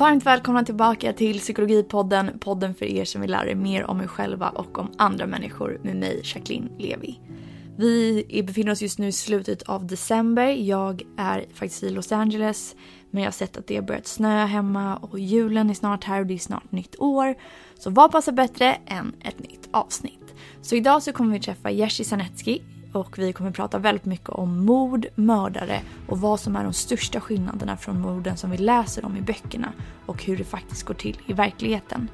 Varmt välkomna tillbaka till Psykologipodden, podden för er som vill lära er mer om er själva och om andra människor med mig, Jacqueline Levi. Vi befinner oss just nu i slutet av december. Jag är faktiskt i Los Angeles men jag har sett att det har börjat snöa hemma och julen är snart här och det är snart nytt år. Så vad passar bättre än ett nytt avsnitt? Så idag så kommer vi träffa Jerzy Sanetski och vi kommer prata väldigt mycket om mord, mördare och vad som är de största skillnaderna från morden som vi läser om i böckerna och hur det faktiskt går till i verkligheten.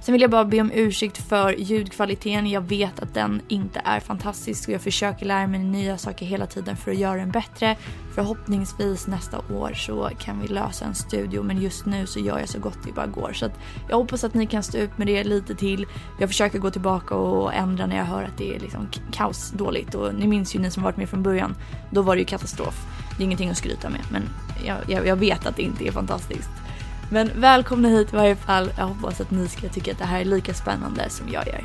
Sen vill jag bara be om ursäkt för ljudkvaliteten. Jag vet att den inte är fantastisk och jag försöker lära mig nya saker hela tiden för att göra den bättre. Förhoppningsvis nästa år så kan vi lösa en studio men just nu så gör jag så gott det bara går. Så jag hoppas att ni kan stå ut med det lite till. Jag försöker gå tillbaka och ändra när jag hör att det är liksom kaos dåligt och ni minns ju ni som varit med från början. Då var det ju katastrof. Det är ingenting att skryta med men jag, jag, jag vet att det inte är fantastiskt. Men välkomna hit i varje fall. Jag hoppas att ni ska tycka att det här är lika spännande som jag gör.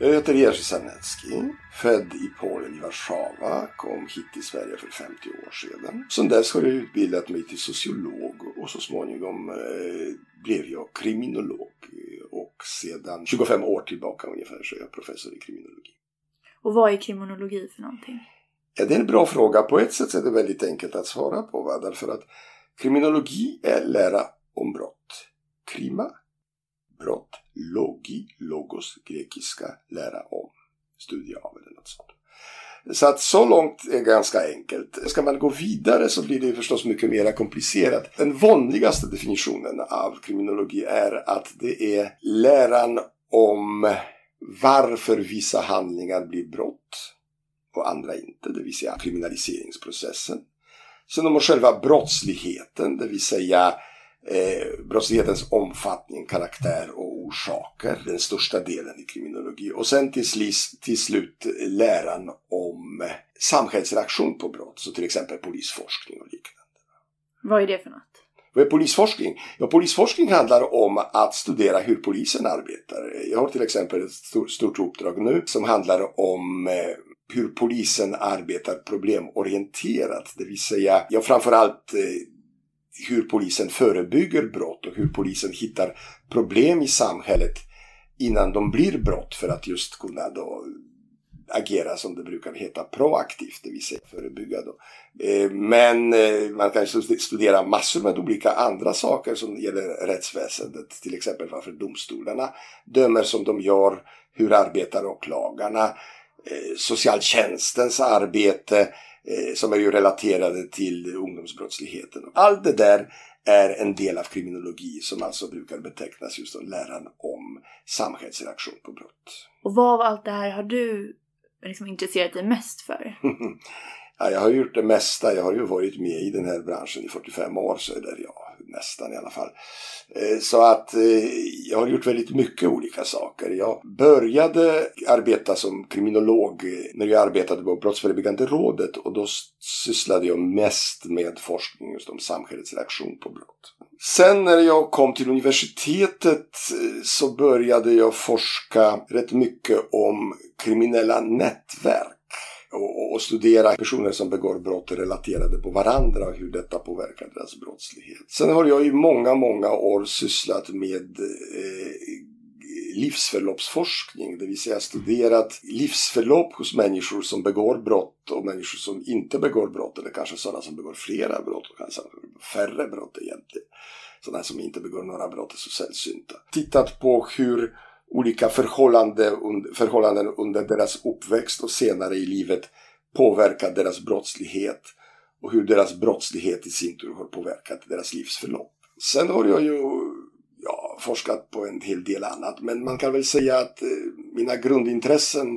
Jag heter Jerzy Sarnecki, född i Polen i Warszawa, kom hit till Sverige för 50 år sedan. Sedan dess har jag utbildat mig till sociolog och så småningom eh, blev jag kriminolog. Och sedan 25 år tillbaka ungefär så är jag professor i kriminologi. Och vad är kriminologi för någonting? Ja, det är en bra fråga. På ett sätt är det väldigt enkelt att svara på. Va? Därför att kriminologi är lära om brott. Krima, brott, logi, logos, grekiska, lära om, studie av eller något sånt. Så att så långt är ganska enkelt. Ska man gå vidare så blir det förstås mycket mer komplicerat. Den vanligaste definitionen av kriminologi är att det är läran om varför vissa handlingar blir brott och andra inte, det vill säga kriminaliseringsprocessen. Sen om själva brottsligheten, det vill säga eh, brottslighetens omfattning, karaktär och orsaker, den största delen i kriminologi. Och sen till, slis, till slut läran om samhällsreaktion på brott, så till exempel polisforskning och liknande. Vad är det för något? Vad är polisforskning? Ja, polisforskning handlar om att studera hur polisen arbetar. Jag har till exempel ett stort, stort uppdrag nu som handlar om eh, hur polisen arbetar problemorienterat. Det vill säga, ja framförallt eh, hur polisen förebygger brott och hur polisen hittar problem i samhället innan de blir brott för att just kunna då agera som det brukar heta proaktivt, det vill säga förebygga. Då. Eh, men eh, man kan studera massor med olika andra saker som gäller rättsväsendet. Till exempel varför domstolarna dömer som de gör, hur arbetar åklagarna, socialtjänstens arbete eh, som är ju relaterade till ungdomsbrottsligheten. Allt det där är en del av kriminologi som alltså brukar betecknas just som läran om samhällsreaktion på brott. Och vad av allt det här har du liksom intresserat dig mest för? ja, jag har gjort det mesta. Jag har ju varit med i den här branschen i 45 år så är det jag nästan i alla fall. Eh, så att eh, jag har gjort väldigt mycket olika saker. Jag började arbeta som kriminolog eh, när jag arbetade på Brottsförebyggande rådet och då sysslade jag mest med forskning just om samhällets reaktion på brott. Sen när jag kom till universitetet så började jag forska rätt mycket om kriminella nätverk och, och, studera personer som begår brott relaterade på varandra och hur detta påverkar deras brottslighet. Sen har jag i många, många år sysslat med eh, livsförloppsforskning, det vill säga studerat livsförlopp hos människor som begår brott och människor som inte begår brott, eller kanske sådana som begår flera brott och kanske färre brott egentligen. Sådana som inte begår några brott är så sällsynta. Tittat på hur olika förhållanden, förhållanden under deras uppväxt och senare i livet påverkat deras brottslighet och hur deras brottslighet i sin tur har påverkat deras livsförlopp. Sen har jag ju ja, forskat på en hel del annat men man kan väl säga att eh, mina grundintressen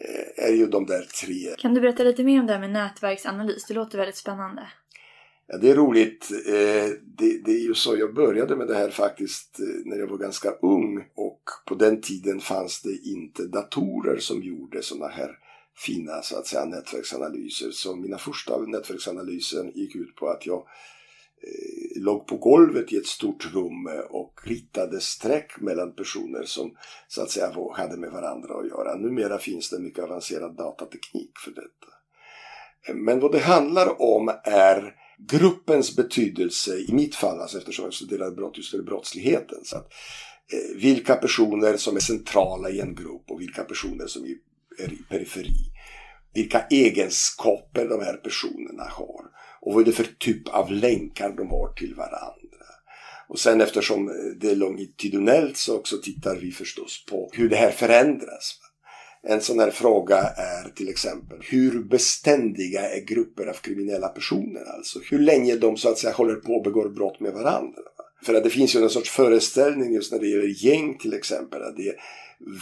eh, är ju de där tre. Kan du berätta lite mer om det här med nätverksanalys? Det låter väldigt spännande. Ja, det är roligt. Eh, det, det, är ju så jag började med det här faktiskt eh, när jag var ganska ung och på den tiden fanns det inte datorer som gjorde sådana här fina så att säga nätverksanalyser. Så mina första nätverksanalyser gick ut på att jag eh, låg på golvet i ett stort rum och ritade streck mellan personer som så att säga hade med varandra att göra. Numera finns det mycket avancerad datateknik för detta. Eh, men vad det handlar om är gruppens betydelse, i mitt fall alltså eftersom jag studerar brott, just för brottsligheten. Så att, eh, vilka personer som är centrala i en grupp och vilka personer som är i periferi. Vilka egenskaper de här personerna har och vad är det för typ av länkar de har till varandra. Och sen eftersom eh, det är longitudinellt så också tittar vi förstås på hur det här förändras. En sån här fråga är till exempel hur beständiga är grupper av kriminella personer? Alltså hur länge de så att säga håller på och begår brott med varandra. För att det finns ju en sorts föreställning just när det gäller gäng till exempel. Att det är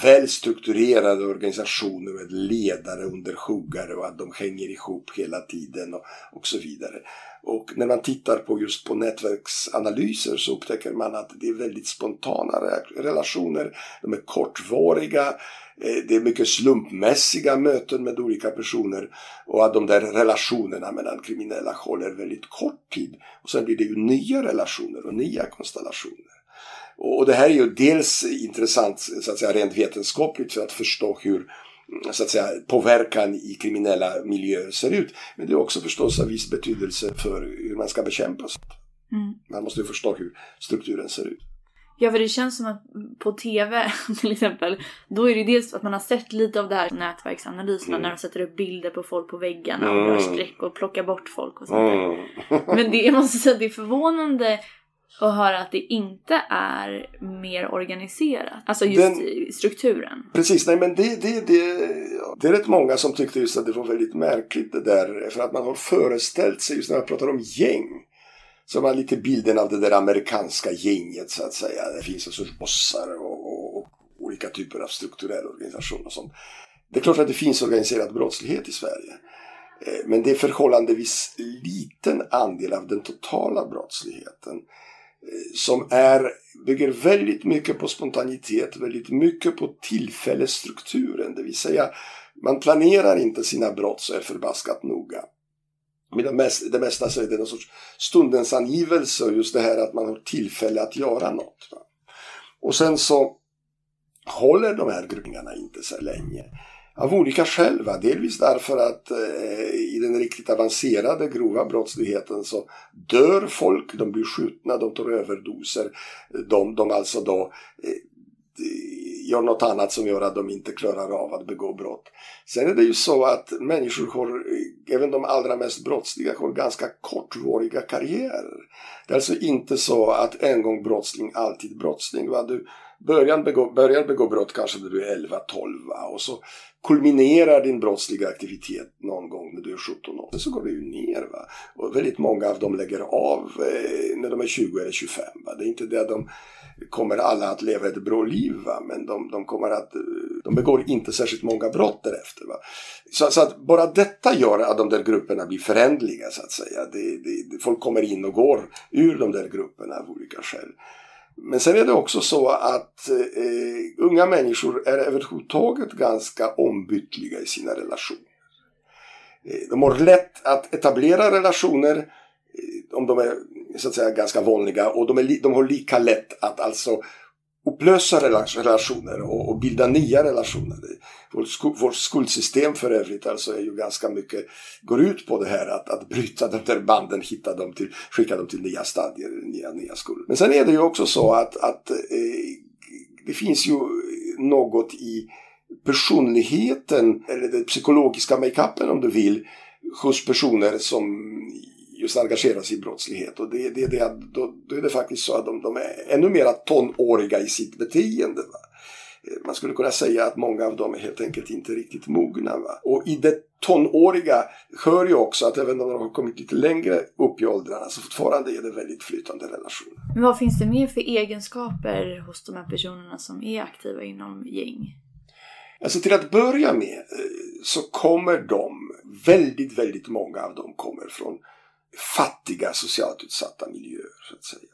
välstrukturerade organisationer med ledare under sjuggare och att de hänger ihop hela tiden och, och så vidare. Och när man tittar på just på nätverksanalyser så upptäcker man att det är väldigt spontana relationer. De är kortvariga. Eh, det är mycket slumpmässiga möten med olika personer och att de där relationerna mellan kriminella håller väldigt kort tid. Och sen blir det ju nya relationer och nya konstellationer. Och det här är ju dels intressant så att säga rent vetenskapligt för att förstå hur så att säga, påverkan i kriminella miljöer ser ut. Men det är också förstås av viss betydelse för hur man ska bekämpa sånt. Mm. Man måste ju förstå hur strukturen ser ut. Ja, för det känns som att på TV till exempel, då är det dels att man har sett lite av det här nätverksanalyserna mm. när de sätter upp bilder på folk på väggarna och drar streck och plockar bort folk och sånt mm. Men det, jag måste säga att det är förvånande och höra att det inte är mer organiserat. Alltså just Den, strukturen. Precis, nej men det, det, det, det är rätt många som tyckte just att det var väldigt märkligt det där. För att man har föreställt sig, just när man pratar om gäng. Så man lite bilden av det där amerikanska gänget så att säga. Det finns en sorts bossar och, och, och olika typer av strukturell organisation och sånt. Det är klart att det finns organiserad brottslighet i Sverige. Eh, men det är förhållandevis liten andel av den totala brottsligheten som är, bygger väldigt mycket på spontanitet, väldigt mycket på tillfällesstrukturen. Det vill säga, man planerar inte sina brott så är förbaskat noga. Med det mesta, det mesta så är det någon sorts stundens angivelse och just det här att man har tillfälle att göra något. Va? Och sen så håller de här grupperingarna inte så länge. Av olika skäl. Va? Delvis därför att eh, i den riktigt avancerade grova brottsligheten så dör folk, de blir skjutna, de tar överdoser. De, de alltså då eh, gör något annat som gör att de inte klarar av att begå brott. Sen är det ju så att människor har, eh, även de allra mest brottsliga, har ganska kortvariga karriärer. Det är alltså inte så att en gång brottsling, alltid brottsling. Va? Du börjar begå, börjar begå brott kanske när du är 11-12 och så kulminerar din brottsliga aktivitet någon gång när du är 17 år. Sen så går det ju ner. Va? Och väldigt många av dem lägger av eh, när de är 20 eller 25. Va? Det är inte det att de kommer alla att leva ett bra liv va? men de, de, kommer att, eh, de begår inte särskilt många brott därefter. Va? Så, så att bara detta gör att de där grupperna blir förändliga så att säga. Det, det, folk kommer in och går ur de där grupperna av olika skäl. Men sen är det också så att eh, unga människor är överhuvudtaget ganska ombytliga i sina relationer. Eh, de har lätt att etablera relationer eh, om de är så att säga ganska vanliga och de, är, de har lika lätt att alltså upplösa relationer och, och bilda nya relationer. Vårt, sku, vårt skolsystem för övrigt alltså är ju ganska mycket, går ut på det här att, att bryta de där banden, hitta dem till, skicka dem till nya stadier, nya, nya skolor. Men sen är det ju också så att, att eh, det finns ju något i personligheten, eller den psykologiska makeupen om du vill, hos personer som just engagerar sig i brottslighet. Och det, det, det, då, då är det faktiskt så att de, de är ännu mer tonåriga i sitt beteende. Va? Man skulle kunna säga att många av dem är helt enkelt inte riktigt mogna. Va? Och i det tonåriga hör ju också att även om de har kommit lite längre upp i åldrarna så fortfarande är det väldigt flytande relationer. Men vad finns det mer för egenskaper hos de här personerna som är aktiva inom gäng? Alltså till att börja med eh, så kommer de, väldigt, väldigt många av dem kommer från fattiga socialt utsatta miljöer. Så att säga.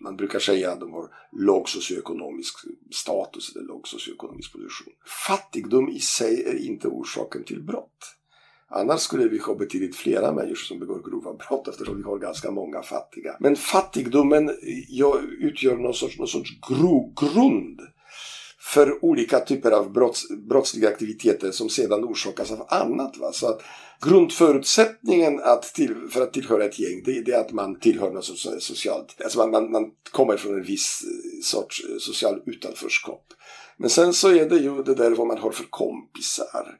Man brukar säga att de har låg socioekonomisk status eller låg socioekonomisk position. Fattigdom i sig är inte orsaken till brott. Annars skulle vi ha betydligt flera människor som begår grova brott eftersom vi har ganska många fattiga. Men fattigdomen eh, utgör någon sorts, någon sorts grogrund för olika typer av brotts, brottsliga aktiviteter som sedan orsakas av annat. Va? Så att grundförutsättningen att till, för att tillhöra ett gäng det, det är att man tillhör något socialt. Alltså man, man, man kommer från en viss eh, sorts eh, social utanförskap. Men sen så är det ju det där vad man har för kompisar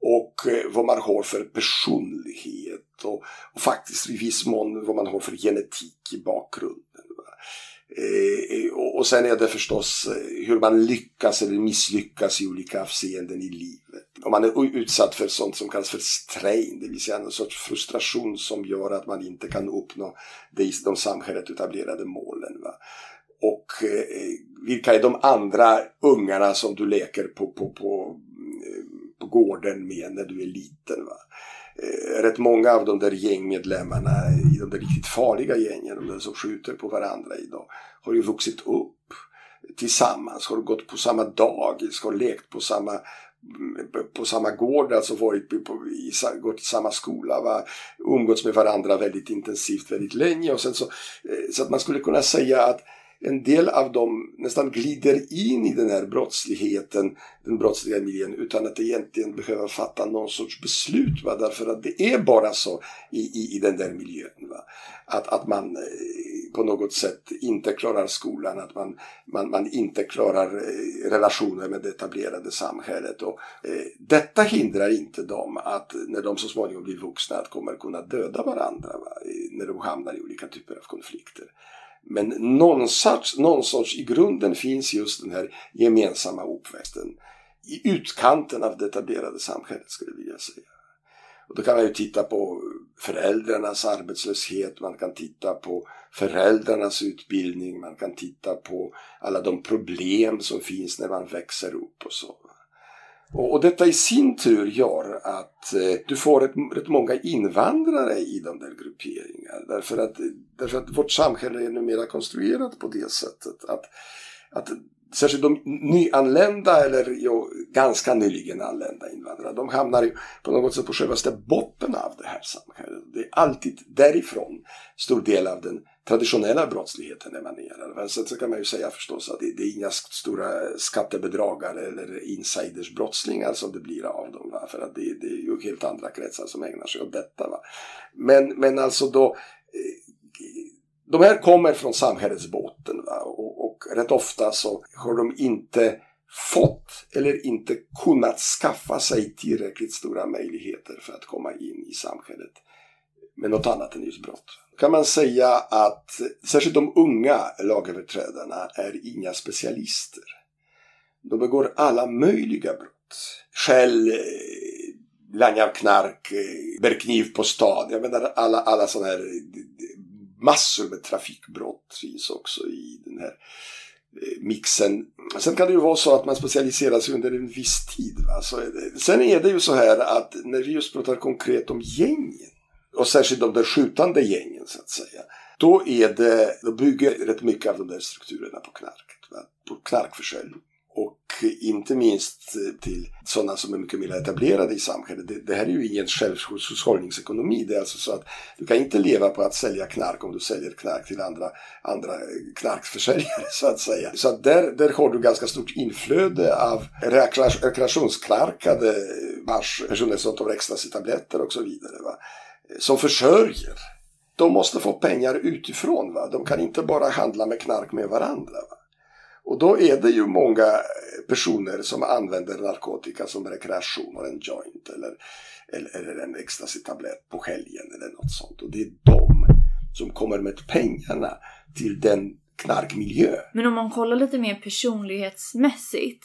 och eh, vad man har för personlighet och, och faktiskt i viss mån vad man har för genetik i bakgrunden. Eh, och sen är det förstås eh, hur man lyckas eller misslyckas i olika avseenden i livet. Om man är utsatt för sånt som kallas för strain, det vill säga en sorts frustration som gör att man inte kan uppnå de samhället etablerade målen. Va? Och eh, vilka är de andra ungarna som du leker på, på, på, på gården med när du är liten? Va? Eh, rätt många av de där gängmedlemmarna i de där riktigt farliga gängen, de där som skjuter på varandra idag, har ju vuxit upp tillsammans, har gått på samma dagis, har lekt på samma mm, på samma gård, alltså varit på, i, gått i samma skola, va? umgåtts med varandra väldigt intensivt väldigt länge. Och sen så, eh, så att man skulle kunna säga att en del av dem nästan glider in i den här brottsligheten, den brottsliga miljön utan att egentligen behöva fatta någon sorts beslut. Va? Därför att det är bara så i, i, i den där miljön. Va? Att, att man eh, på något sätt inte klarar skolan, att man, man, man inte klarar eh, relationer med det etablerade samhället. Och, eh, detta hindrar inte dem att när de så småningom blir vuxna att kommer kunna döda varandra va? när de hamnar i olika typer av konflikter. Men någon sorts, någon sorts, i grunden finns just den här gemensamma uppväxten i utkanten av det etablerade samhället skulle jag vilja säga. Och då kan man ju titta på föräldrarnas arbetslöshet, man kan titta på föräldrarnas utbildning, man kan titta på alla de problem som finns när man växer upp och så. Och, och detta i sin tur gör att eh, du får rätt, rätt många invandrare i de där grupperingarna. Därför att, därför att vårt samhälle är numera konstruerat på det sättet att, att särskilt de nyanlända eller jo, ganska nyligen anlända invandrare, de hamnar ju på något sätt på självaste botten av det här samhället. Det är alltid därifrån stor del av den traditionella brottsligheten emanerar. Men sen så kan man ju säga förstås att det, det är inga stora skattebedragare eller insidersbrottslingar som det blir av dem. Va? För att det, det, är ju helt andra kretsar som ägnar sig åt detta. Va? Men, men alltså då eh, de här kommer från samhällets botten va? Och, och rätt ofta så har de inte fått eller inte kunnat skaffa sig tillräckligt stora möjligheter för att komma in i samhället med något annat än just brott kan man säga att särskilt de unga lagöverträdarna är inga specialister. De begår alla möjliga brott. Skäll, eh, langar av knark, eh, bär kniv på stan. Jag menar alla, alla sådana här eh, massor med trafikbrott finns också i den här mixen. Sen kan det ju vara så att man specialiserar sig under en viss tid. Va? Så, sen är det ju så här att när vi just pratar konkret om gängen och särskilt de där skjutande gängen så att säga. Då är det, då bygger rätt mycket av de där strukturerna på knarket. Va? På knarkförsäljning. Och inte minst till sådana som är mycket mer etablerade i samhället. Det, det här är ju ingen självhushållningsekonomi. Det är alltså så att du kan inte leva på att sälja knark om du säljer knark till andra, andra knarkförsäljare så att säga. Så att där, där har du ganska stort inflöde av rekreationsknarkade vars personer som tar ecstasy-tabletter och så vidare. Va? Som försörjer. De måste få pengar utifrån. Va? De kan inte bara handla med knark med varandra. Va? Och då är det ju många personer som använder narkotika som rekreation och en joint eller, eller, eller en ecstasy-tablett på helgen eller något sånt. Och det är de som kommer med pengarna till den knarkmiljö. Men om man kollar lite mer personlighetsmässigt.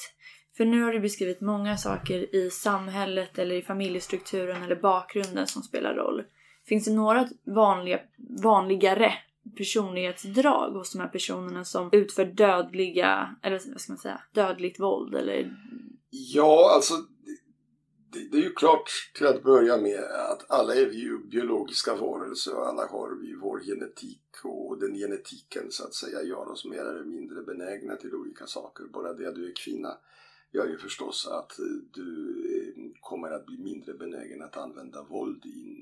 För nu har du beskrivit många saker i samhället eller i familjestrukturen eller bakgrunden som spelar roll. Finns det några vanliga, vanligare personlighetsdrag hos de här personerna som utför dödliga, eller vad ska man säga, dödligt våld eller? Ja, alltså det, det, är ju klart till att börja med att alla är vi ju biologiska varelser och alla har vi vår genetik och den genetiken så att säga gör oss mer eller mindre benägna till olika saker. Bara det att du är kvinna gör ju förstås att eh, du eh, kommer att bli mindre benägen att använda våld i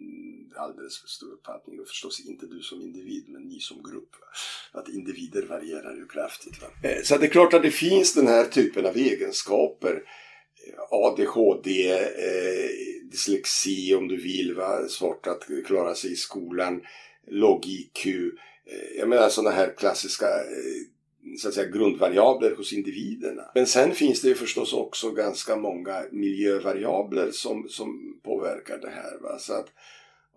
alldeles för stor uppfattning och förstås inte du som individ men ni som grupp. Att individer varierar ju kraftigt. Va? Eh, så det är klart att det finns den här typen av egenskaper. ADHD, eh, dyslexi om du vill, va? svårt att klara sig i skolan, låg-IQ. Eh, jag menar sådana här klassiska eh, så att säga, grundvariabler hos individerna. Men sen finns det ju förstås också ganska många miljövariabler som, som påverkar det här. Va? Så att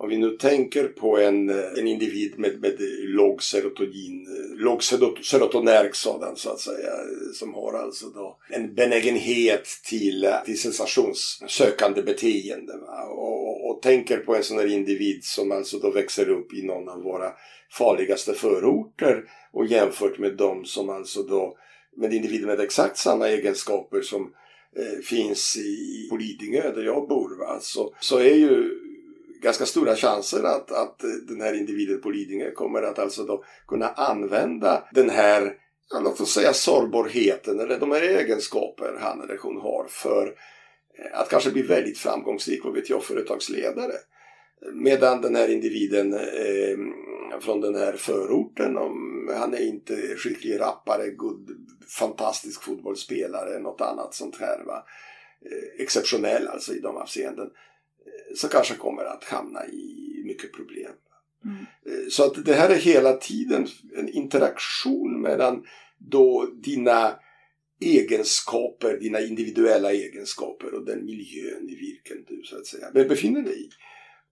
om vi nu tänker på en, en individ med, med låg serotonin, låg serotonerg sådan så att säga, som har alltså då en benägenhet till, till sensationssökande beteende. Och, och, och, tänker på en sån här individ som alltså då växer upp i någon av våra farligaste förorter och jämfört med de som alltså då med individer med exakt samma egenskaper som eh, finns i, på Lidingö där jag bor. Va? Så, så är ju ganska stora chanser att, att den här individen på Lidingö kommer att alltså då kunna använda den här, ja, låt oss säga sårbarheten eller de här egenskaper han eller hon har för att kanske bli väldigt framgångsrik, vad vet jag, företagsledare. Medan den här individen eh, från den här förorten, om han är inte skicklig rappare, good, fantastisk fotbollsspelare, något annat sånt här. Va? Eh, exceptionell alltså i de avseenden. Eh, så kanske kommer att hamna i mycket problem. Mm. Eh, så att det här är hela tiden en interaktion mellan då dina egenskaper, dina individuella egenskaper och den miljön i vilken du så att säga befinner dig i.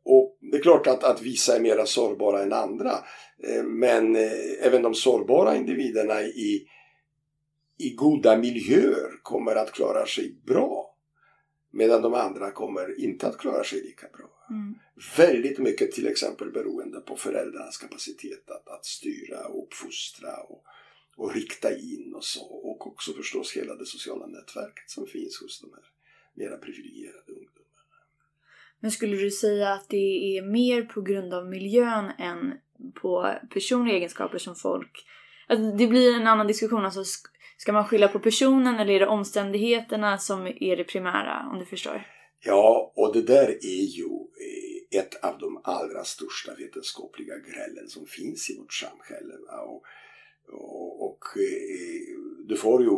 Och det är klart att, att vissa är mera sårbara än andra. Eh, men eh, även de sårbara individerna i, i goda miljöer kommer att klara sig bra. Medan de andra kommer inte att klara sig lika bra. Mm. Väldigt mycket till exempel beroende på föräldrarnas kapacitet att, att styra och uppfostra och, och rikta in och så. Och också förstås hela det sociala nätverket som finns hos de här mera privilegierade ungdomarna. Men skulle du säga att det är mer på grund av miljön än på personliga egenskaper som folk... Alltså det blir en annan diskussion. Alltså, ska man skylla på personen eller är det omständigheterna som är det primära? Om du förstår. Ja, och det där är ju eh, ett av de allra största vetenskapliga grälen som finns i vårt samhälle. Och, och, Eh, du får ju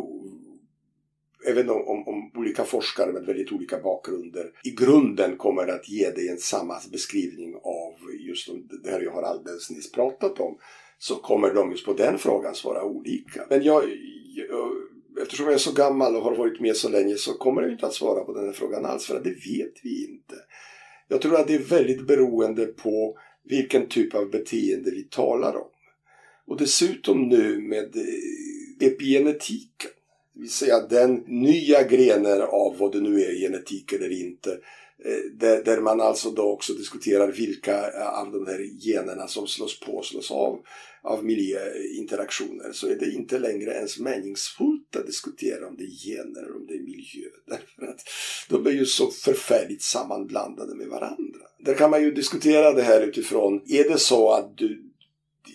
även om, om, om, olika forskare med väldigt olika bakgrunder i grunden kommer att ge dig en samma beskrivning av just det här jag har alldeles nyss pratat om så kommer de just på den frågan svara olika. Men jag, jag, eftersom jag är så gammal och har varit med så länge så kommer jag inte att svara på den här frågan alls för det vet vi inte. Jag tror att det är väldigt beroende på vilken typ av beteende vi talar om. Och dessutom nu med eh, epigenetiken det vill säga den nya grenen av vad det nu är, genetik eller inte. Eh, där, man alltså då också diskuterar vilka av de här generna som slås på och slås av av miljöinteraktioner så är det inte längre ens meningsfullt att diskutera om det är gener eller om det är miljö. Därför att de är ju så förfärligt sammanblandade med varandra. Där kan man ju diskutera det här utifrån, är det så att du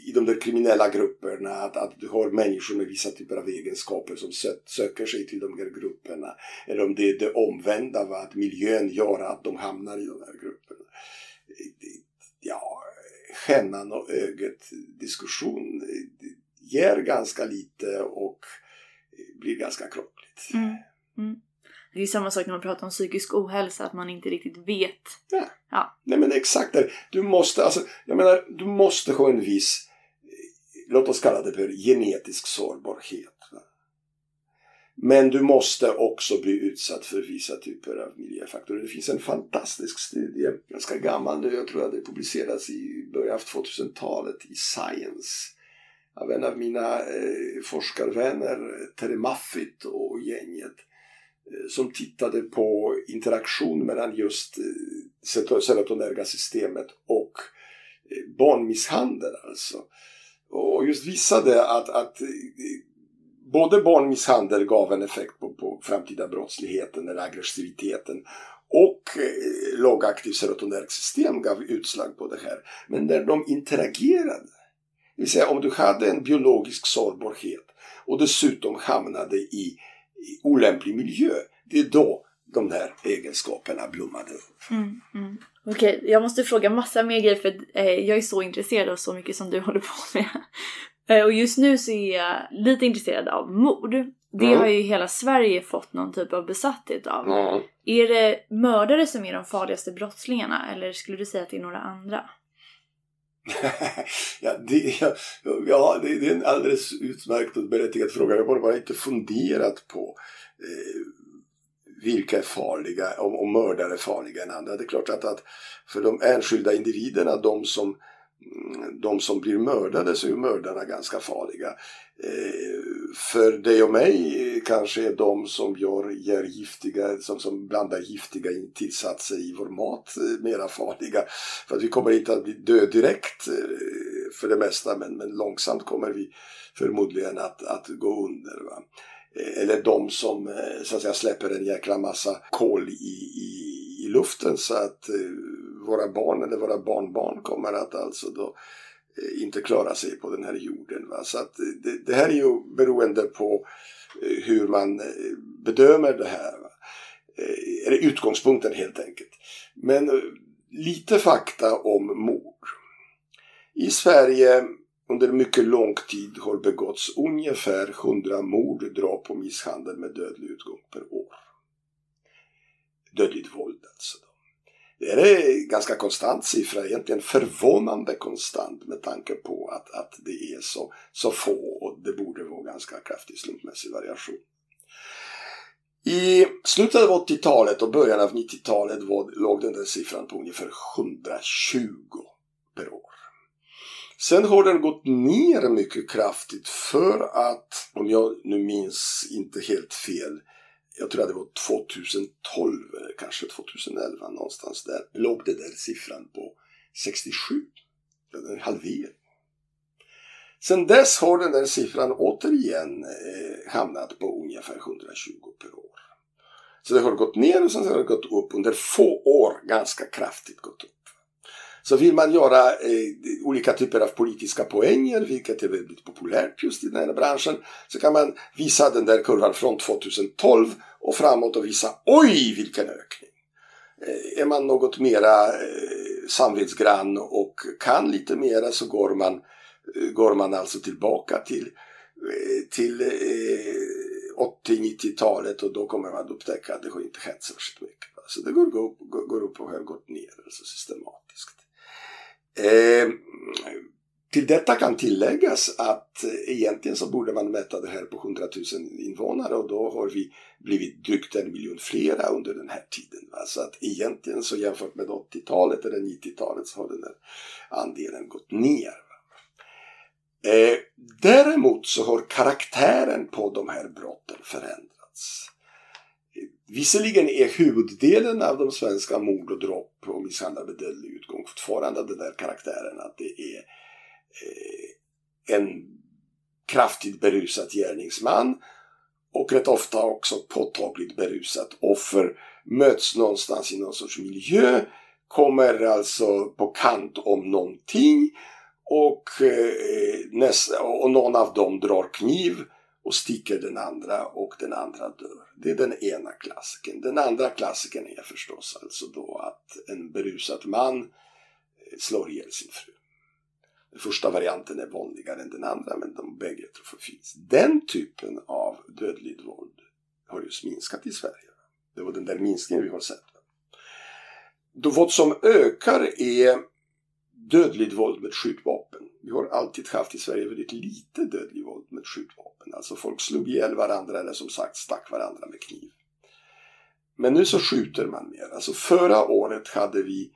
i de där kriminella grupperna, att, att du har människor med vissa typer av egenskaper som söker sig till de här grupperna. Eller om det är det omvända, va? att miljön gör att de hamnar i de här grupperna. Ja, hennan och ögat diskussion ger ganska lite och blir ganska krångligt. Mm. Mm. Det är samma sak när man pratar om psykisk ohälsa, att man inte riktigt vet. Ja. ja. Nej men exakt det. Du måste, alltså, jag menar, du måste ha en viss, låt oss kalla det för genetisk sårbarhet. Va? Men du måste också bli utsatt för vissa typer av miljöfaktorer. Det finns en fantastisk studie, ganska gammal nu, jag tror att det publicerades i början av 2000-talet i Science av en av mina eh, forskarvänner, Terry Maffitt och gänget Eh, som tittade på interaktion mellan just eh, serotonerga systemet och eh, barnmisshandel alltså. Och just visade att, att både barnmisshandel gav en effekt på, på framtida brottsligheten eller aggressiviteten och eh, lågaktiv serotonergt system gav utslag på det här. Men när de interagerade, det vill säga om du hade en biologisk sårbarhet och dessutom hamnade i olämplig miljö. Det är då de här egenskaperna blommade upp. Mm, mm. Okej, okay, jag måste fråga massa mer grejer för eh, jag är så intresserad av så mycket som du håller på med. Eh, och just nu så är jag lite intresserad av mord. Det mm. har ju hela Sverige fått någon typ av besatthet av. Är det mördare som är de farligaste brottslingarna eller skulle du säga att det är några andra? ja, det, ja, ja det, det, är en alldeles utmärkt och berättigad fråga. Jag har bara inte funderat på eh, vilka är farliga, om, om mördare är farliga än andra. Det är klart att, att för de enskilda individerna, de som Mm, de som blir mördade så är mördarna ganska farliga. Eh, för dig och mig kanske är de som gör, gör giftiga, som, som blandar giftiga tillsatser i vår mat eh, mera farliga. För att vi kommer inte att bli död direkt eh, för det mesta men, men långsamt kommer vi förmodligen att, att gå under. Va? Eller de som så att säga släpper en jäkla massa kol i, i, i luften så att våra barn eller våra barnbarn kommer att alltså då eh, inte klara sig på den här jorden. Va? Så att det, det här är ju beroende på eh, hur man eh, bedömer det här. Va? Eller utgångspunkten helt enkelt. Men lite fakta om mord. I Sverige under mycket lång tid har begåtts ungefär 100 mord, dråp och misshandel med dödlig utgång per år. Dödligt våld alltså. Det är en ganska konstant siffra, egentligen förvånande konstant med tanke på att, att det är så, så få och det borde vara ganska kraftig slumpmässig variation. I slutet av 80-talet och början av 90-talet låg den där siffran på ungefär 120 per år. Sen har den gått ner mycket kraftigt för att, om jag nu minns inte helt fel, jag tror att det var 2012 eller kanske 2011 någonstans där, låg det där siffran på 67. En halvering. Sen dess har den där siffran återigen eh, hamnat på ungefär 120 per år. Så det har gått ner och sen har det gått upp under få år ganska kraftigt gått upp. Så vill man göra eh, olika typer av politiska poänger, vilket är väldigt populärt just i den här branschen, så kan man visa den där kurvan från 2012 och framåt och visa oj vilken ökning. Eh, är man något mera eh, samvetsgrann och kan lite mera så går man, eh, går man alltså tillbaka till, eh, till eh, 80-90-talet och då kommer man upptäcka att det har inte hänt särskilt mycket. Så det går, går, går upp och har gått ner alltså systematiskt. Eh, till detta kan tilläggas att egentligen så borde man mäta det här på 100 000 invånare och då har vi blivit drygt en miljon flera under den här tiden. Va? Så att egentligen så jämfört med 80-talet eller 90-talet så har den här andelen gått ner. Eh, däremot så har karaktären på de här brotten förändrats. Visserligen är huvuddelen av de svenska mord och dråp och misshandel med dödlig utgång fortfarande den där karaktären att det är eh, en kraftigt berusad gärningsman och rätt ofta också påtagligt berusat offer möts någonstans i någon sorts miljö, kommer alltså på kant om någonting och, eh, nästa, och någon av dem drar kniv och sticker den andra och den andra dör. Det är den ena klassiken. Den andra klassiken är förstås alltså då att en berusad man eh, slår ihjäl sin fru. Den första varianten är vanligare än den andra men de bägge finns. Den typen av dödligt våld har just minskat i Sverige. Det var den där minskningen vi har sett. Då vad som ökar är dödligt våld med skjutvapen. Vi har alltid haft i Sverige väldigt lite dödligt våld med skjutvapen. Alltså folk slog ihjäl varandra eller som sagt stack varandra med kniv. Men nu så skjuter man mer. Alltså förra året hade vi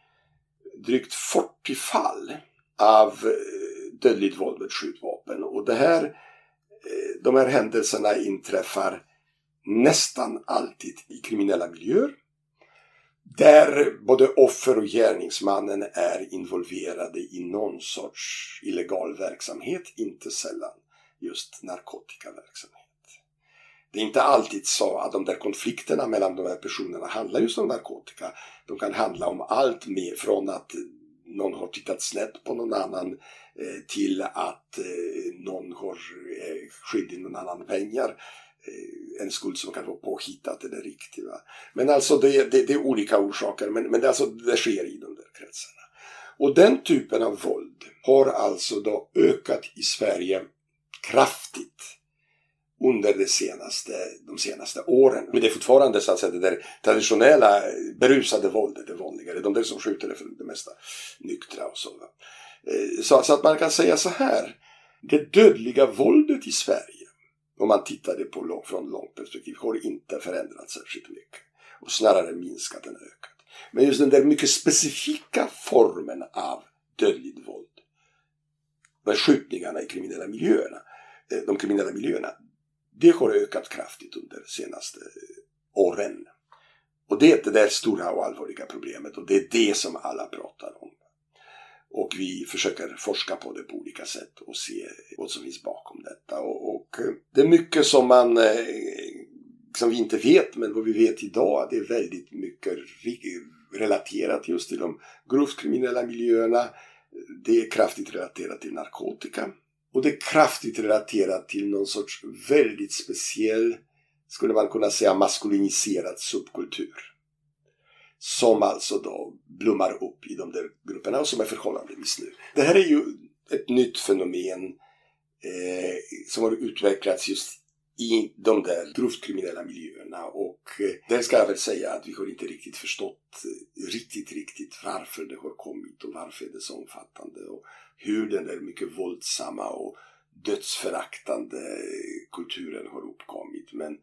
drygt 40 fall av eh, dödligt våld med skjutvapen. Och det här, eh, de här händelserna inträffar nästan alltid i kriminella miljöer. Där både offer och gärningsmannen är involverade i någon sorts illegal verksamhet, inte sällan just narkotikaverksamhet. Det är inte alltid så att de där konflikterna mellan de här personerna handlar just om narkotika. De kan handla om allt mer från att någon har tittat snett på någon annan eh, till att eh, någon har eh, skyldig någon annan pengar en skuld som kan vara påhittat eller riktig. Va? Men alltså det, det, det, är olika orsaker, men, men det, alltså, det sker i de där kretsarna. Och den typen av våld har alltså då ökat i Sverige kraftigt under de senaste, de senaste åren. Men det är fortfarande så att säga det där traditionella berusade våldet är vanligare. De där som skjuter är för det mesta nyktra och så. Eh, så, så att man kan säga så här. Det dödliga våldet i Sverige, om man tittar det på lång, från långt perspektiv, har inte förändrats särskilt mycket. Och snarare minskat än ökat. Men just den där mycket specifika formen av dödligt våld, med skjutningarna i kriminella miljöerna, eh, de kriminella miljöerna, det har ökat kraftigt under de senaste eh, åren. Och det är det där stora och allvarliga problemet och det är det som alla pratar om. Och vi försöker forska på det på olika sätt och se vad som finns bakom detta. Och, och eh, det är mycket som man eh, som vi inte vet, men vad vi vet idag, det är väldigt mycket relaterat just till de grovt kriminella miljöerna. Det är kraftigt relaterat till narkotika. Och det är kraftigt relaterat till någon sorts väldigt speciell, skulle man kunna säga, maskuliniserad subkultur. Som alltså då blommar upp i de där grupperna och som är förhållandevis nu. Det här är ju ett nytt fenomen eh, som har utvecklats just i de där grovt kriminella miljöerna och eh, där ska jag väl säga att vi har inte riktigt förstått eh, riktigt, riktigt varför det har kommit och varför det är så omfattande och hur den där mycket våldsamma och dödsföraktande kulturen har uppkommit. Men,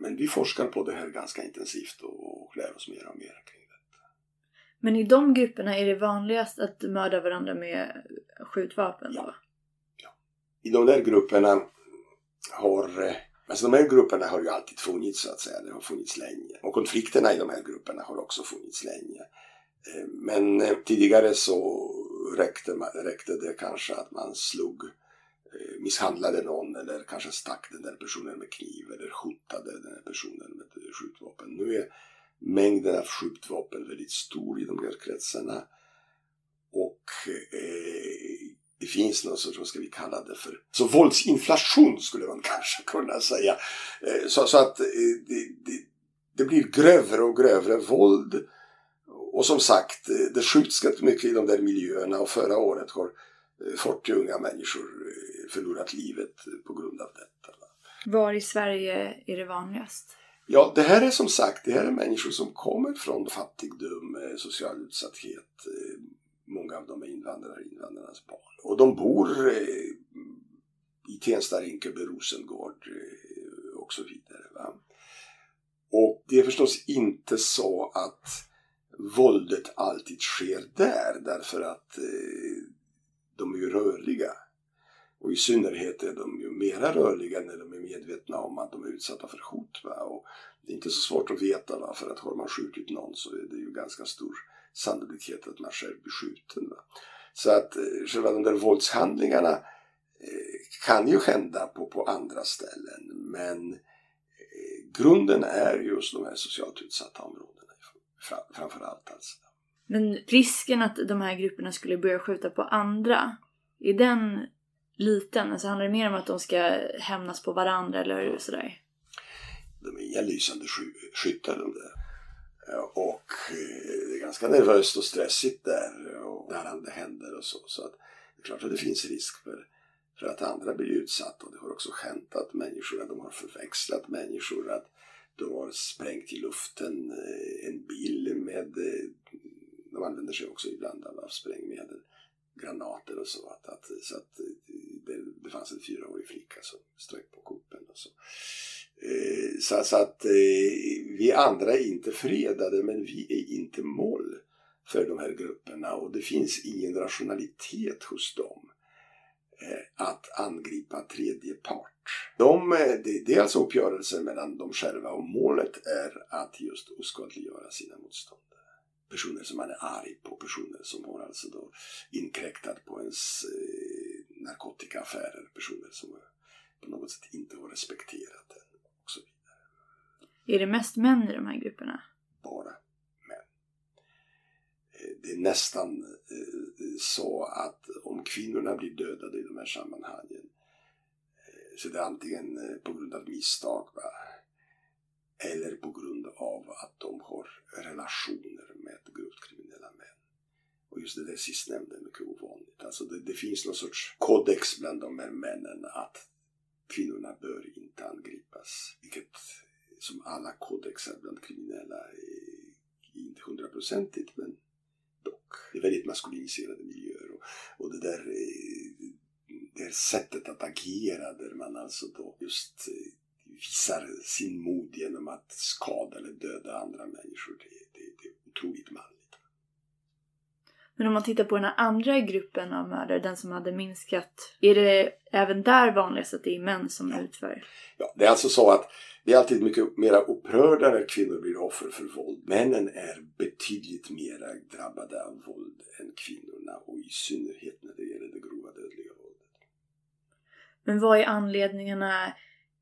men vi forskar på det här ganska intensivt och lär oss mer och mer kring detta. Men i de grupperna är det vanligast att mörda varandra med skjutvapen? Ja. ja. I de där grupperna har Alltså de här grupperna har ju alltid funnits så att säga, det har funnits länge. Och konflikterna i de här grupperna har också funnits länge. Eh, men eh, tidigare så räckte, räckte det kanske att man slog, Eh, misshandlade någon eller kanske stack den där personen med kniv eller hotade den där personen med eh, skjutvapen. Nu är mängden av skjutvapen väldigt stor i de här kretsarna. Och eh, det finns något sorts, vad ska vi kalla det för, så våldsinflation skulle man kanske kunna säga. Eh, så, så att eh, det, det, det, blir grövre och grövre våld. Och som sagt, eh, det skjuts ganska mycket i de där miljöerna och förra året har 40 unga människor förlorat livet på grund av detta. Var i Sverige är det vanligast? Ja, det här är som sagt, det här är människor som kommer från fattigdom, social utsatthet. Många av dem är invandrare, invandrarnas barn. Och de bor eh, i Tensta, Rinkeby, Rosengård eh, och så vidare. Va? Och det är förstås inte så att våldet alltid sker där därför att eh, de är ju rörliga. Och i synnerhet är de ju mera rörliga när de är medvetna om att de är utsatta för hot. Va? Och det är inte så svårt att veta va? för att har man skjutit någon så är det ju ganska stor sannolikhet att man själv blir skjuten. Va? Så att eh, själva de där våldshandlingarna eh, kan ju hända på, på andra ställen. Men eh, grunden är just de här socialt utsatta områdena framför allt. Alltså. Men risken att de här grupperna skulle börja skjuta på andra, är den liten? Alltså handlar det mer om att de ska hämnas på varandra eller sådär? De är inga lysande skyttar de där. Och det är ganska nervöst och stressigt där och där det händer och så. Så att det är klart att det finns risk för, för att andra blir utsatta. Och det har också hänt att människor de har förväxlat människor. Att de har sprängt i luften eh, en bil med, eh, de använder sig också ibland av sprängmedel, granater och så. Att, att, så att eh, det, fanns en fyraårig flicka som strök på kuppen och så. Eh, så, så, att eh, vi andra är inte fredade men vi är inte mål för de här grupperna och det finns ingen rationalitet hos dem eh, att angripa tredje part. De, eh, det, det är alltså uppgörelser mellan dem själva och målet är att just oskadliggöra sina motståndare. Personer som man är arg på, personer som har alltså då inkräktat på ens eh, narkotikaaffärer, personer som på något sätt inte har respekterat den och så vidare. Är det mest män i de här grupperna? Bara män. Eh, det är nästan eh, så att om kvinnorna blir dödade i de här sammanhangen eh, Så det är antingen på grund av misstag va? eller på grund av att de har relationer med grovt kriminella män. Och just det där sistnämnda är mycket ovanligt. Alltså det, det finns någon sorts kodex bland de här männen att kvinnorna bör inte angripas. Vilket som alla kodexar bland kriminella är inte hundraprocentigt men dock. Det är väldigt maskuliniserade miljöer och, och det där eh, det här sättet att agera där man alltså då just eh, visar sin mod genom att skada eller döda andra människor. Det, det, det är otroligt manligt. Men om man tittar på den här andra gruppen av mördare, den som hade minskat, är det även där vanligast att det är män som ja. utför? Ja, det är alltså så att det är alltid mycket mer upprörda när kvinnor blir offer för våld. Männen är betydligt mer drabbade av våld än kvinnorna och i synnerhet när det gäller det grova dödliga våldet. Men vad är anledningarna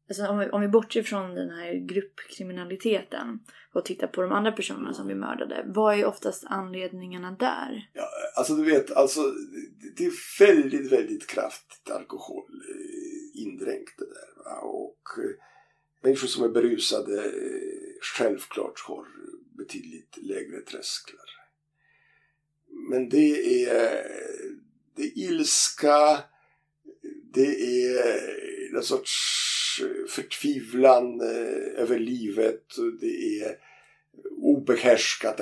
Alltså om, vi, om vi bortser från den här gruppkriminaliteten och tittar på de andra personerna som vi mördade. Vad är oftast anledningarna där? Ja, alltså du vet, alltså, det är väldigt, väldigt kraftigt alkohol eh, indränkt det där. Va? Och eh, människor som är berusade eh, självklart har betydligt lägre trösklar. Men det är, det är ilska, det är någon sorts förtvivlan eh, över livet. Det är obehärskat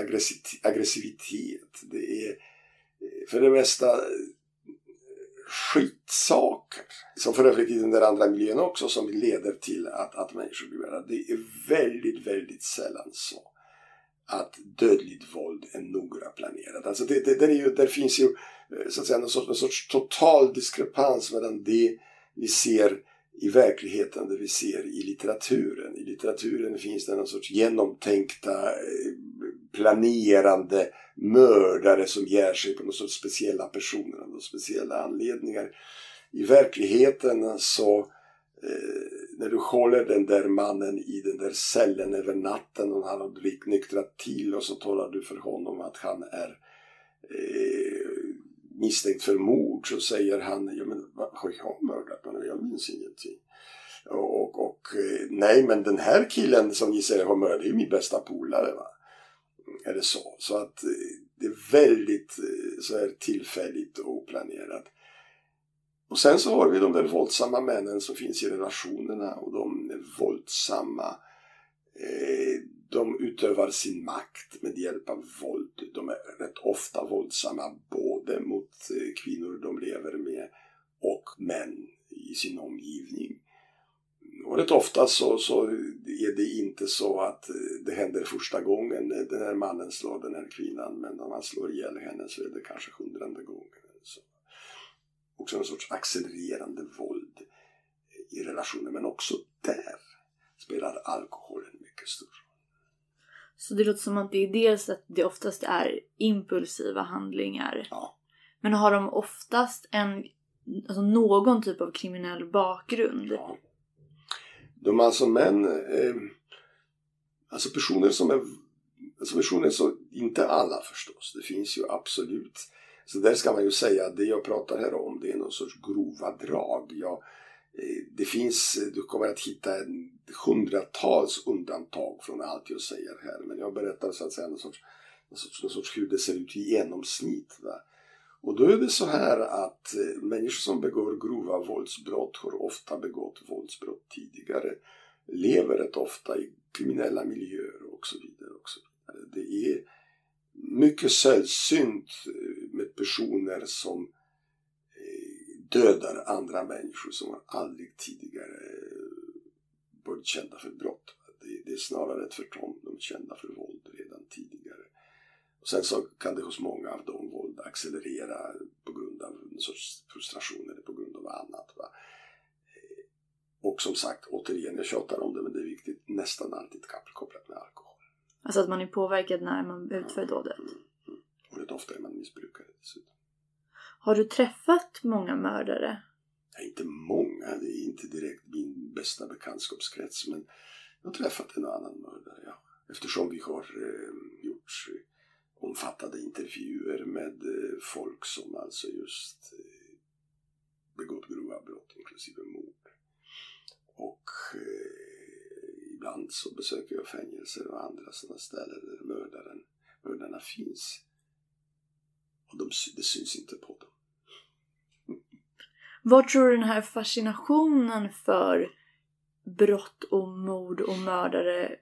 aggressivitet. Det är eh, för det mesta eh, skitsaker. Som för övrigt i den där andra miljön också som leder till att, att människor blir värda. Det är väldigt, väldigt sällan så att dödligt våld är noga planerat. Alltså det, det, det är ju, där finns ju så att säga någon sorts, någon sorts total diskrepans mellan det vi ser i verkligheten det vi ser i litteraturen. I litteraturen finns det någon sorts genomtänkta, eh, planerande mördare som ger sig på någon sorts speciella personer av speciella anledningar. I verkligheten så eh, när du håller den där mannen i den där cellen över natten och han har nyktrat till och så talar du för honom att han är eh, misstänkt för mord så säger han, ja men har jag mördat honom? Jag minns ingenting. Och, och, och, eh, nej men den här killen som ni säger har mördat, det är min bästa polare. Va? Mm, är det så? Så att eh, det är väldigt eh, så här tillfälligt och oplanerat. Och sen så har vi de där våldsamma männen som finns i relationerna och de våldsamma eh, de utövar sin makt med hjälp av våld. De är rätt ofta våldsamma både mot eh, kvinnor de lever med och män i sin omgivning. Och rätt ofta så, så är det inte så att eh, det händer första gången eh, den här mannen slår den här kvinnan men när man slår ihjäl henne så är det kanske hundrade gången. Så. Också en sorts accelererande våld i relationen. men också där spelar alkoholen mycket stor roll. Så det låter som att det är dels att det oftast är impulsiva handlingar. Ja. Men har de oftast en, alltså någon typ av kriminell bakgrund? Ja. De är alltså män, eh, alltså personer som är, alltså personer som, inte alla förstås, det finns ju absolut. Så där ska man ju säga att det jag pratar här om det är någon sorts grova drag. Jag, Eh, det finns, du kommer att hitta hundratals undantag från allt jag säger här. Men jag berättar så att säga någon sorts, någon sorts, någon sorts hur det ser ut i genomsnitt. Va? Och då är det så här att eh, människor som begår grova våldsbrott har ofta begått våldsbrott tidigare. Lever rätt ofta i kriminella miljöer och så vidare. Och så vidare. Det är mycket sällsynt eh, med personer som dödar andra människor som aldrig tidigare varit kända för brott. Det, är snarare ett tvärtom, de är kända för våld redan tidigare. Och sen så kan det hos många av dem våld accelerera på grund av en sorts frustration eller på grund av annat. Va? Och som sagt, återigen, jag tjatar om det men det är viktigt, nästan alltid kopplat med alkohol. Alltså att man är påverkad när man utför dådet? Mm, mm. Och rätt ofta är man missbrukare dessutom. Har du träffat många mördare? Ja, inte många. Det är inte direkt min bästa bekantskapskrets. Men jag har träffat en och annan mördare, ja. Eftersom vi har eh, gjort eh, omfattande intervjuer med eh, folk som alltså just eh, begått grova brott, inklusive mord. Och eh, ibland så besöker jag fängelser och andra sådana ställen där mördaren, mördarna finns. Och de, det syns inte på. Var tror du den här fascinationen för brott och mord och mördare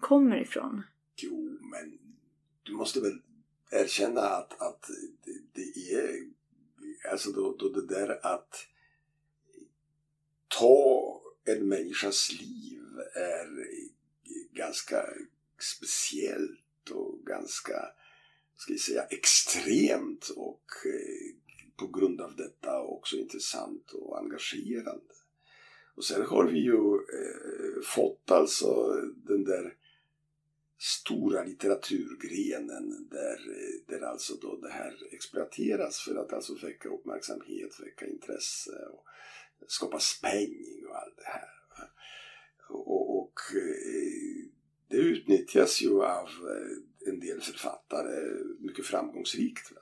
kommer ifrån? Jo, men du måste väl erkänna att, att det, det är alltså då, då det där att ta en människas liv är ganska speciellt och ganska, ska jag säga, extremt och eh, på grund av detta också intressant och engagerande. Och sen har vi ju eh, fått alltså den där stora litteraturgrenen där, eh, där alltså då det här exploateras för att alltså väcka uppmärksamhet, väcka intresse och skapa spänning och allt det här. Och, och eh, det utnyttjas ju av eh, en del författare mycket framgångsrikt. Va?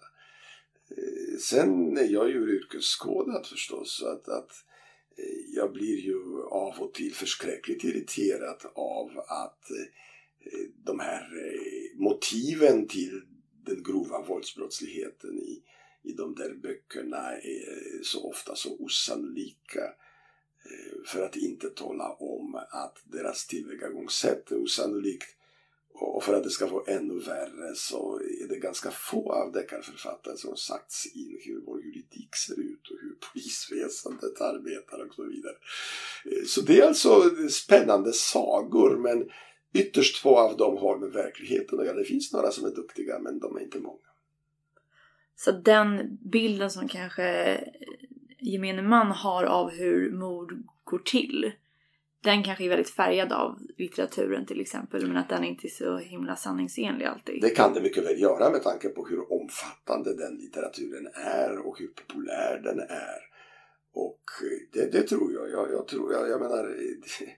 Eh, sen är jag ju yrkesskådad förstås så att, att eh, jag blir ju av och till förskräckligt irriterad av att eh, de här motiven till den grova våldsbrottsligheten i, i de där böckerna är så ofta så osannolika. För att inte tala om att deras tillvägagångssätt är osannolikt. Och för att det ska vara ännu värre så är det ganska få avdeckarförfattare som har sagts in hur vår juridik ser ut och hur polisväsendet arbetar och så vidare. Eh, så det är alltså spännande sagor men ytterst få av dem har med verkligheten att göra. Det finns några som är duktiga men de är inte många. Så den bilden som kanske gemene man har av hur mord går till. Den kanske är väldigt färgad av litteraturen till exempel men att den inte är så himla sanningsenlig alltid. Det kan det mycket väl göra med tanke på hur omfattande den litteraturen är och hur populär den är. Och eh, det, det tror jag. Jag, jag tror, jag, jag menar, eh,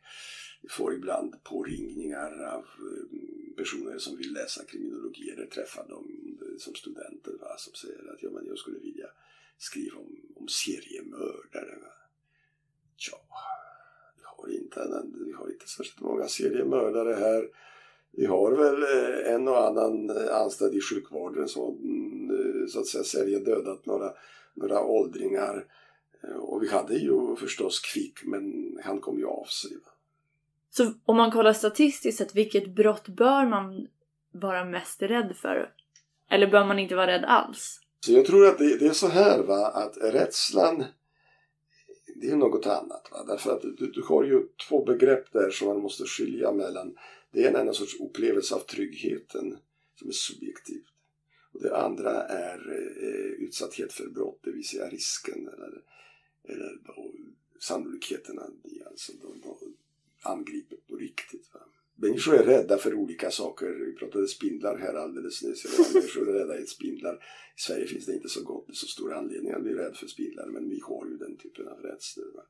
vi får ibland påringningar av eh, personer som vill läsa kriminologi eller träffa dem som studenter va, som säger att ja, men jag skulle vilja skriva om, om seriemördare. Va? Ja, har, inte, vi har inte särskilt många seriemördare här. Vi har väl eh, en och annan eh, anställd i sjukvården som mm, så att säga säljer dödat några, några åldringar. Och vi hade ju förstås Kvick men han kom ju av sig. Så om man kollar statistiskt sett, vilket brott bör man vara mest rädd för? Eller bör man inte vara rädd alls? Så jag tror att det, det är så här va, att rädslan det är något annat. Va? Därför att du, du har ju två begrepp där som man måste skilja mellan. Det ena är en sorts upplevelse av tryggheten som är subjektivt. Och det andra är eh, utsatthet för brott, det vill säga risken eller, eller då, sannolikheten att bli alltså, då, då, angripet på riktigt. Va? Människor är rädda för olika saker. Vi pratade spindlar här alldeles nyss. Människor är rädda för spindlar. I Sverige finns det inte så, gott, så stor anledning att bli rädd för spindlar men vi har ju den typen av rädslor.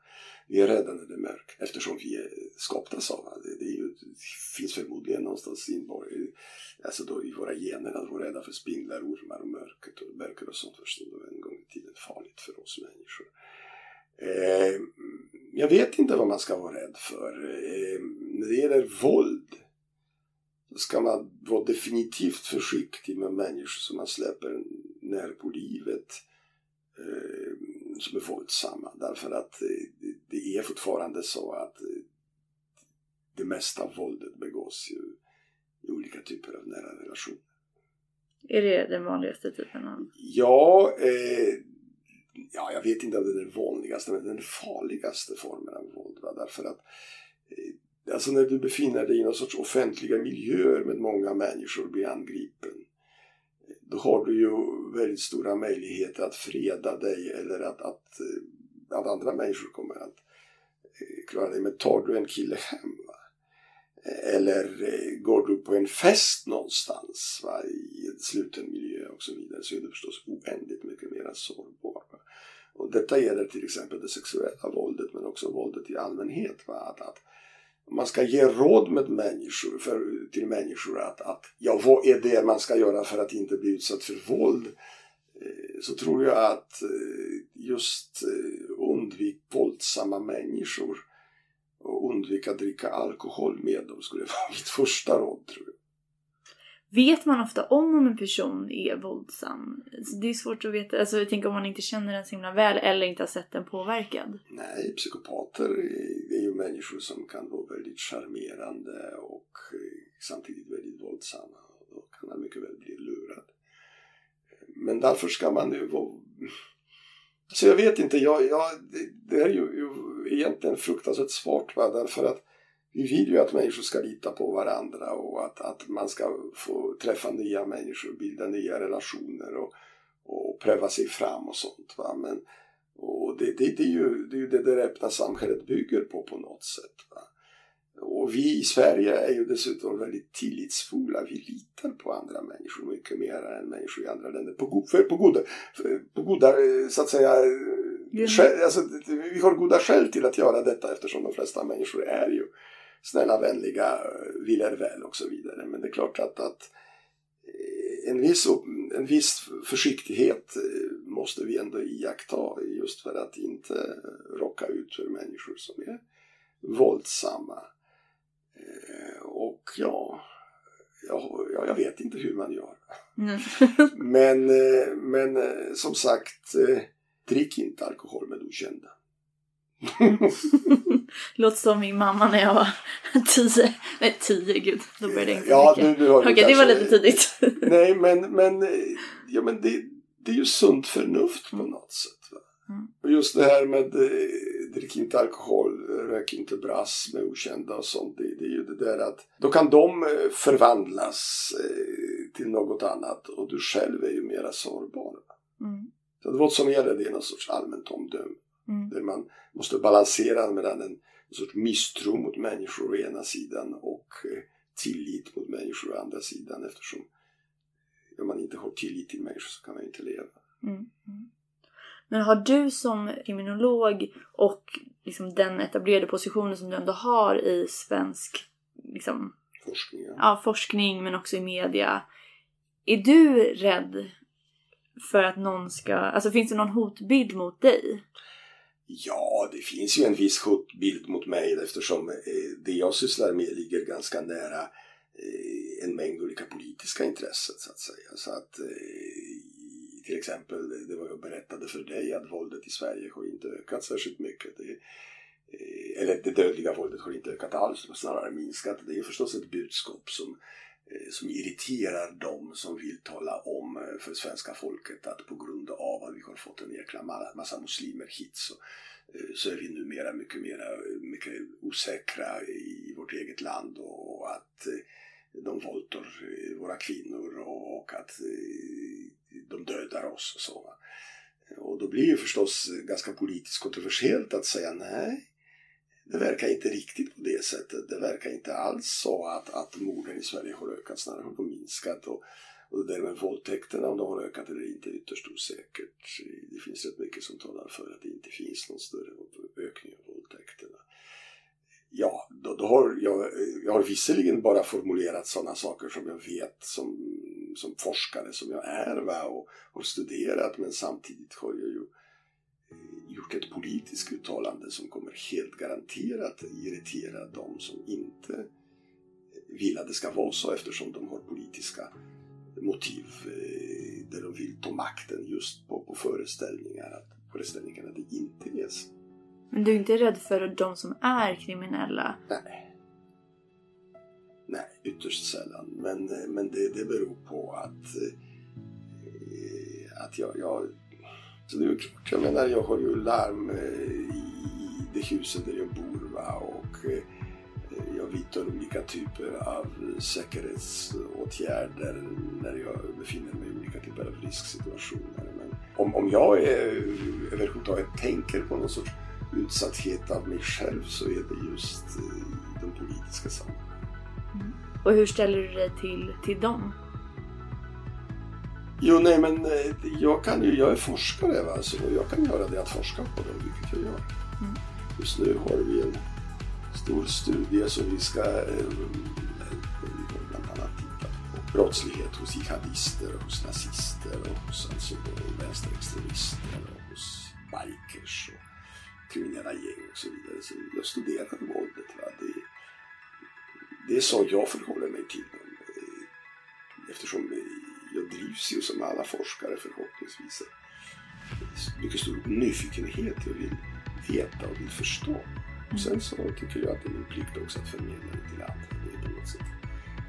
Vi är rädda när det är mörkt eftersom vi är skapta så. Det, det, ju, det finns förmodligen någonstans inborg, alltså då i våra gener att vara rädda för spindlar, ormar och mörker och mörker och sånt förstås. Det var en gång i tiden farligt för oss människor. Eh, jag vet inte vad man ska vara rädd för. Eh, när det gäller våld så ska man vara definitivt försiktig med människor som man släpper ner på livet eh, som är våldsamma. Därför att det är fortfarande så att det mesta av våldet begås ju i olika typer av nära relationer. Är det den vanligaste typen av? Ja, eh, ja, jag vet inte om det är den vanligaste, men den farligaste formen av våld. Va? Därför att eh, alltså när du befinner dig i någon sorts offentliga miljöer med många människor blir angripen då har du ju väldigt stora möjligheter att freda dig eller att, att, eh, att andra människor kommer att eh, klara dig. Men tar du en kille hem va? eller går du på en fest någonstans va? i en sluten miljö och så vidare så är du förstås oändligt mycket mer sårbar. Och detta gäller till exempel det sexuella våldet men också våldet i allmänhet. Va? Att, att man ska ge råd med människor, för, till människor att, att ja, vad är det man ska göra för att inte bli utsatt för våld? Eh, så tror jag att eh, just eh, undvik våldsamma människor Och undvika att dricka alkohol med dem skulle vara mitt första råd tror jag. Vet man ofta om om en person är våldsam? Alltså, det är svårt att veta. Alltså, jag tänker om man inte känner den så himla väl eller inte har sett den påverkad. Nej, psykopater är ju människor som kan vara väldigt charmerande och eh, samtidigt väldigt våldsamma. Då kan man mycket väl bli lurad. Men därför ska man ju vara... Så jag vet inte, jag, jag, det, det är ju, ju egentligen fruktansvärt svårt va? därför att vi vill ju att människor ska lita på varandra och att, att man ska få träffa nya människor, bilda nya relationer och, och pröva sig fram och sånt. Va? Men, och det, det, det, är ju, det är ju det det öppna samhället bygger på på något sätt. Va? Och vi i Sverige är ju dessutom väldigt tillitsfulla. Vi litar på andra människor mycket mer än människor i andra länder. På, för, på, goda, för, på goda, så att säga, skäl, alltså, vi har goda skäl till att göra detta eftersom de flesta människor är ju snälla, vänliga, vill er väl och så vidare. Men det är klart att, att en, viss, en viss försiktighet måste vi ändå iaktta just för att inte råka ut för människor som är våldsamma. Och ja, jag, jag vet inte hur man gör. Mm. men, men som sagt, drick inte alkohol med okända. Låter som min mamma när jag var tio. Nej, tio, gud. Då började jag inte ja, nu, nu Okej, kanske... det var lite tidigt. nej, men, men, ja, men det, det är ju sunt förnuft på något sätt. Mm. Och just det här med eh, drick inte alkohol, rök inte brass med okända och sånt. Det, det är ju det där att då kan de eh, förvandlas eh, till något annat och du själv är ju mera sårbar. Mm. Så vad som gäller det är någon sorts allmänt omdöme. Mm. Där man måste balansera mellan en, en sorts misstro mot människor å ena sidan och eh, tillit mot människor å andra sidan eftersom om man inte har tillit till människor så kan man inte leva. Mm. Mm. Men har du som kriminolog och liksom den etablerade positionen som du ändå har i svensk liksom, forskning, ja. ja. forskning men också i media. Är du rädd för att någon ska... Alltså finns det någon hotbild mot dig? Ja, det finns ju en viss hotbild mot mig eftersom eh, det jag sysslar med ligger ganska nära eh, en mängd olika politiska intressen så att säga. Så att eh, till exempel, det var jag berättade för dig att våldet i Sverige har inte ökat särskilt mycket. Det, eller det dödliga våldet har inte ökat alls, snarare minskat. Det är förstås ett budskap som Eh, Eh, som irriterar dem som vill tala om eh, för svenska folket att på grund av att vi har fått en jäkla massa muslimer hit så, eh, så är vi numera mycket, mer mycket osäkra i vårt eget land och att de våldtar våra kvinnor och att de dödar oss och så. Och då blir det förstås ganska politiskt kontroversiellt att säga nej, det verkar inte riktigt på det sättet. Det verkar inte alls så att, att morden i Sverige har ökat, snarare har de minskat. Och, och det där med våldtäkterna, om de har ökat eller inte, är ytterst osäkert. Det finns rätt mycket som talar för att det inte finns någon större ökning av våldtäkterna. Ja, då, då har jag, jag har visserligen bara formulerat sådana saker som jag vet som, som forskare som jag är va, och har studerat men samtidigt har jag ju gjort ett politiskt uttalande som kommer helt garanterat irritera de som inte vill att det ska vara så eftersom de har politiska motiv eh, där de vill ta makten just på, på föreställningar, att föreställningarna det inte är så. Men du är inte rädd för de som är kriminella? Nej. Nej, ytterst sällan. Men, eh, men det, det beror på att, eh, att jag, jag så det är klart, jag menar jag har ju larm eh, i det huset där jag bor va? och eh, jag vidtar olika typer av säkerhetsåtgärder när jag befinner mig i olika typer av risksituationer. Men om, om jag är, överhuvudtaget tänker på någon sorts utsatthet av mig själv så är det just eh, i de politiska sammanhangen. Mm. Och hur ställer du dig till, till dem? Jo, nej men eh, jag, kan ju, jag är forskare va? Så jag kan göra det att forska på dem, vilket jag gör. Mm. Just nu har vi en stor studie som vi ska eh, bland annat titta på brottslighet hos jihadister, hos nazister och hos alltså vänsterextremister och hos bikers och kriminella gäng och så vidare. Så jag studerar våldet. Va? Det, det är så jag förhåller mig till dem. Eftersom jag drivs ju som alla forskare förhoppningsvis. Mycket stor nyfikenhet. Jag vill veta och vill förstå. Och sen så tycker jag att det är min plikt också att förmedla det till andra. Det är på något sätt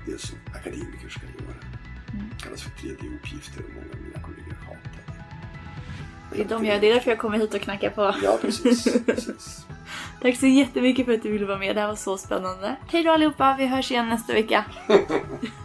det som akademiker ska göra. Mm. Det kallas för tredje uppgifter och många av mina kollegor hatar det. Det är, de jag, det är därför jag kommer hit och knackar på. Ja, precis. precis. Tack så jättemycket för att du ville vara med. Det här var så spännande. Hej då allihopa, vi hörs igen nästa vecka.